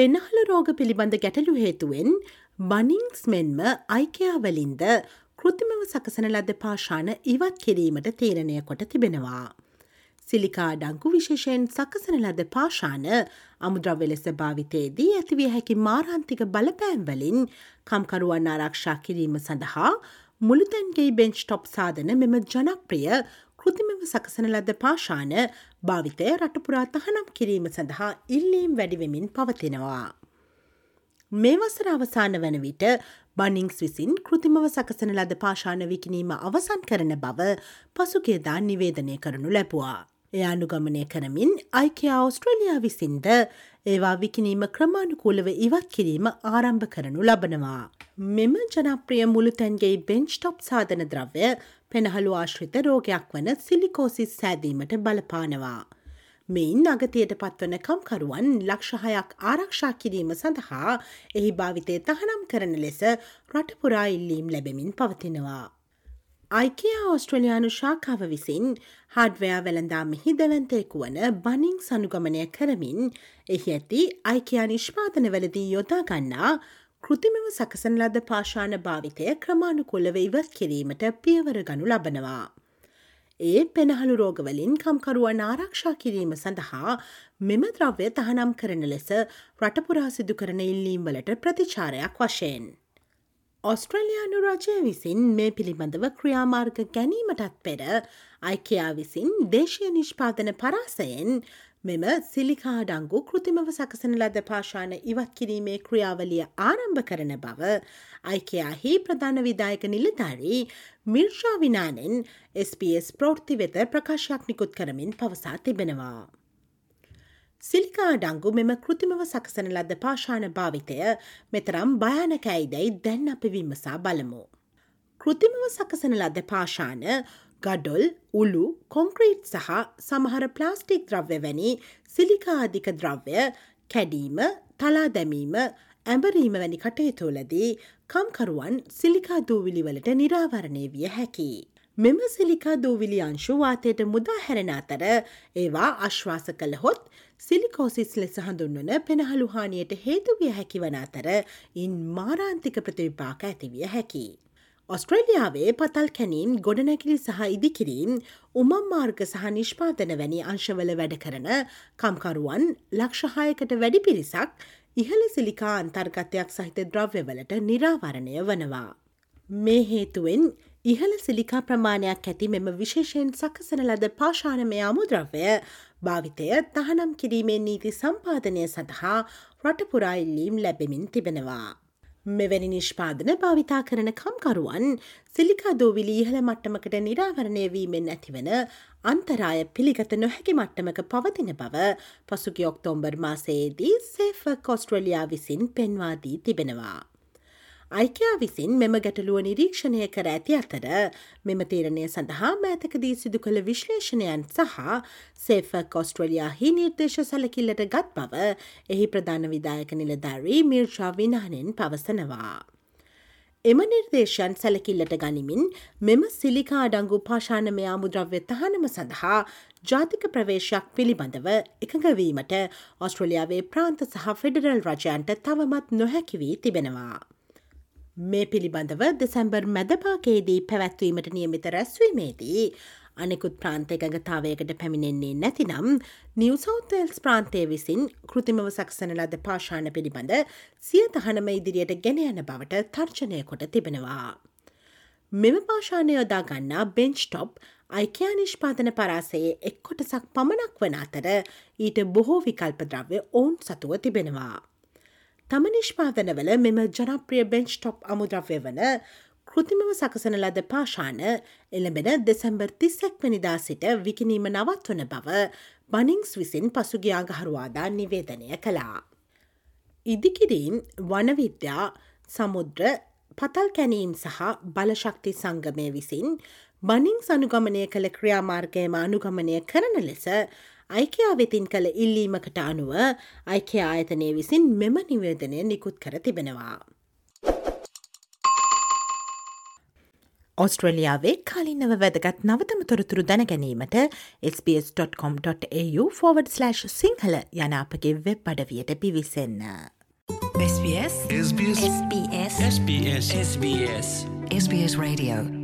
පෙනහල රෝග පිළිබඳ ගැටලු හේතුවෙන් බනිංස් මෙන්ම අයිකයාවලින්ද කෘතිමව සකසන ලද පාශාන ඉවත් කිරීමට තීරණය කොට තිබෙනවා. සිලිකා ඩංකු විශේෂයෙන් සකසන ලද පාශාන අමුද්‍රව්‍ය ලෙස භාවිතයේදී ඇතිවිය හැකි මාරාන්තික බලපෑම්වලින් කම්කරුවන් ආරක්ෂා කිරීම සඳහා මුළුතැන්ගේ බෙන්ච් ටොප් සාධන මෙම ජනප්‍රිය කෘතිමව සකසන ලද පාශාන භාවිතය රටපුරා තහනම් කිරීම සඳහා ඉල්ලීම් වැඩිවෙමින් පවතිනවා. මේ වසර අවසාන වන විට බනිංස් විසින් කෘතිමව සකසන ලද පාශාන විකිනීම අවසන් කරන බව පසුගේදා නිවේදනය කරනු ලැබවා. එය අනුගමනය කරමින් අයිකයා ඔස්ට්‍රලියයා විසින්ද ඒවා විකිනීම ක්‍රමාණුකූලව ඉවත් කිරීම ආරම්භ කරනු ලබනවා. මෙම ජනප්‍රිය මුළුතැන්ගේ බෙන්ච්ටොප් සාධන ද්‍රව්‍ය පෙනහළු ආශ්‍රිත රෝගයක් වන සිලිකෝසිස් සෑදීමට බලපානවා. මෙයින් අගතයට පත්වන කම්කරුවන් ලක්ෂහයක් ආරක්ෂා කිරීම සඳහා එහි භාවිතය තහනම් කරන ලෙස රටපුරා ඉල්ලීම් ලැබෙමින් පවතිනවා. අයිකයා ඔස්ට්‍රලයානු ශාකාව විසින් හඩවයා වෙළඳාමෙහි දැවන්තයෙකු වන බනිං සනුගමනය කරමින් එහි ඇති අයිකයා නිෂ්පාතනවලදී යොදාගන්නා කෘතිමව සකසන ලද පාශාන භාවිතය ක්‍රමාණුකුල්ලව ඉවත් කිරීමට පියවර ගනු ලබනවා. ඒ පෙනහළු රෝගවලින් කම්කරුවන් ආරක්ෂා කිරීම සඳහා මෙම ද්‍රව්‍ය තහනම් කරන ලෙස රටපුරා සිදු කරන ඉල්ලීම්වලට ප්‍රතිචාරයක් වශයෙන්. ඔස්ට්‍රලයානු රජය විසින් මේ පිළිබඳව ක්‍රියාමාර්ග ගැනීමටත් පෙර අයිකයා විසින් දේශය නිෂ්පාදන පරාසයෙන් මෙම සිලිකාඩංගු කෘතිමව සකසන ලද පාශාන ඉවත් කිරීමේ ක්‍රියාවලිය ආරම්භ කරන බව අයිකයාහි ප්‍රධාන විදායක නිලධාරී මිර්ෂා විනානෙන් SBS ප්‍රෘති වෙත ප්‍රකාශයක් නිකුත් කරමින් පවසා තිබෙනවා. සිලිකා ඩංගු මෙම කෘතිමව සකසන ලද පාශාන භාවිතය මෙතරම් භයානකැයිදැයි දැන් අප විමසා බලමු. කෘතිමව සකසන ලද පාශාන ගඩොල් උළු කොංක්‍රීට් සහ සමහර ප්ලාස්ටික් ද්‍රව්‍ය වැනි සිලිකාධික ද්‍රව්‍ය කැඩීම තලා දැමීම ඇඹරීම වැනි කටයුතුවලදී කම්කරුවන් සිලිකා දූවිලිවලට නිරාවරණය විය හැකි. මෙම සිලිකා දූවිලි අංශු වාතයට මුදා හැරෙන අතර ඒවා අශ්වාස කළහොත් සිලිකෝසිස් ලෙස හඳුන්වන පෙනහළු හානියට හේතුවිය හැකිවන අතර ඉන් මාරාන්තික ප්‍රතිවිපාක ඇතිවිය හැකි. ඔස්ට්‍රේලියාවේ පතල් කැනීම් ගොඩනැකිලි සහ ඉදිකිරීම් උමම් මාර්ග සහ නිෂ්පාතන වැනි අංශවල වැඩ කරන කම්කරුවන් ලක්ෂහායකට වැඩි පිරිසක් ඉහළ සිලිකා අන්තර්ගතයක් සහිත ද්‍රව්‍යවලට නිරාවරණය වනවා. මේ හේතුවෙන් ඉහළ සිලිකා ප්‍රමාණයක් ඇති මෙම විශේෂයෙන් සකසන ලද පාශානමය අමුද්‍රව්‍ය භාවිතය තහනම් කිරීමේ නීති සම්පාදනය සඳහා රටපුරා ඉල්ලීම් ලැබෙමින් තිබෙනවා. මෙවැනි නිෂ්පාදන භාවිතා කරන කම්කරුවන් සිලිකාදෝවිලි ඉහළ මට්ටමකට නිරාවරණය වීමෙන් ඇතිවන අන්තරාය පිළිගත නොහැකි මට්ටමක පවතින බව පසුගි ඔක්තෝම්බර් මාසයේදී සේෆ කොස්ට්‍රලයා විසින් පෙන්වාදී තිබෙනවා. අයිකයා විසින් මෙම ගැටලුව නිරීක්ෂණය කර ඇති අතර මෙම තීරණය සඳහා මෑතකදී සිදු කළ විශ්ලේෂණයන් සහ සේෆක් ඔස්ට්‍රලයාහි නිර්දේශ සැලකිල්ලට ගත් බව එහි ප්‍රධාන විදායක නිලධාරී මිර්ෂා විනානෙන් පවසනවා. එම නිර්දේශයන් සැලකිල්ලට ගනිමින් මෙම සිලිකා අඩංගු පාශානමය අමුද්‍රව්‍ය තහනම සඳහා ජාතික ප්‍රවේශයක් පිළිබඳව එකඟවීමට ඔස්ට්‍රලියාවේ ප්‍රාන්ත සහ ෆෙඩරල් රජයන්ට තවමත් නොහැකිවී තිබෙනවා. මේ පිළිබඳව දෙසැම්බර් මැදපාකේදී පැවැත්වීමට නියමිත රැස්වීමේදී අනෙකුත් ප්‍රාන්තය ගතාවයකට පැමිණෙන්නේ නැතිනම් නිවසෞතල්ස් ප්‍රාන්තය විසින් කෘතිමව සක්සන ලද පාශාන පිළිබඳ සිය තහනම ඉදිරියට ගෙන යන බවට තර්ජනය කොට තිබෙනවා. මෙම පාශානය යොදා ගන්නා බෙන්ච්ටොප් අයිකයා නිෂ්පාතන පරාසයේ එක් කොටසක් පමණක් වන අතර ඊට බොහෝ විකල්පද්‍රව්‍ය ඔවුන් සතුව තිබෙනවා. තම නිෂ්පාදනවල මෙම ජනප්‍රිය බෙන්ච් ටොප් අමුද්‍රව්‍ය වන කෘතිමව සකසන ලද පාශාන එළඹෙන දෙසැම්බර් තිස්සැක් වනිදා සිට විකිනීම නවත්වන බව බනිංස් විසින් පසුගියාගහරුවාදා නිවේදනය කළා. ඉදිකිරීම් වනවිද්‍යා සමුද්‍ර පතල් කැනීම් සහ බලශක්ති සංගමය විසින් බනිං සනුගමනය කළ ක්‍රියාමාර්ගයම අනුගමනය කරන ලෙස අයිකයා වෙතින් කළ ඉල්ලීමකට අනුව අයිකයා ආයතනය විසින් මෙම නිවේදනය නිකුත් කර තිබෙනවා. ඔස්ට්‍රලියාවේ කාලින්නව වැදගත් නවතම තොරතුරු දැනගැනීමට SBS.com.au/ සිංහල යන අපගේ වෙබ් අඩවියට පිවිසන්න. SBS SBS SBS SBS SBS Radio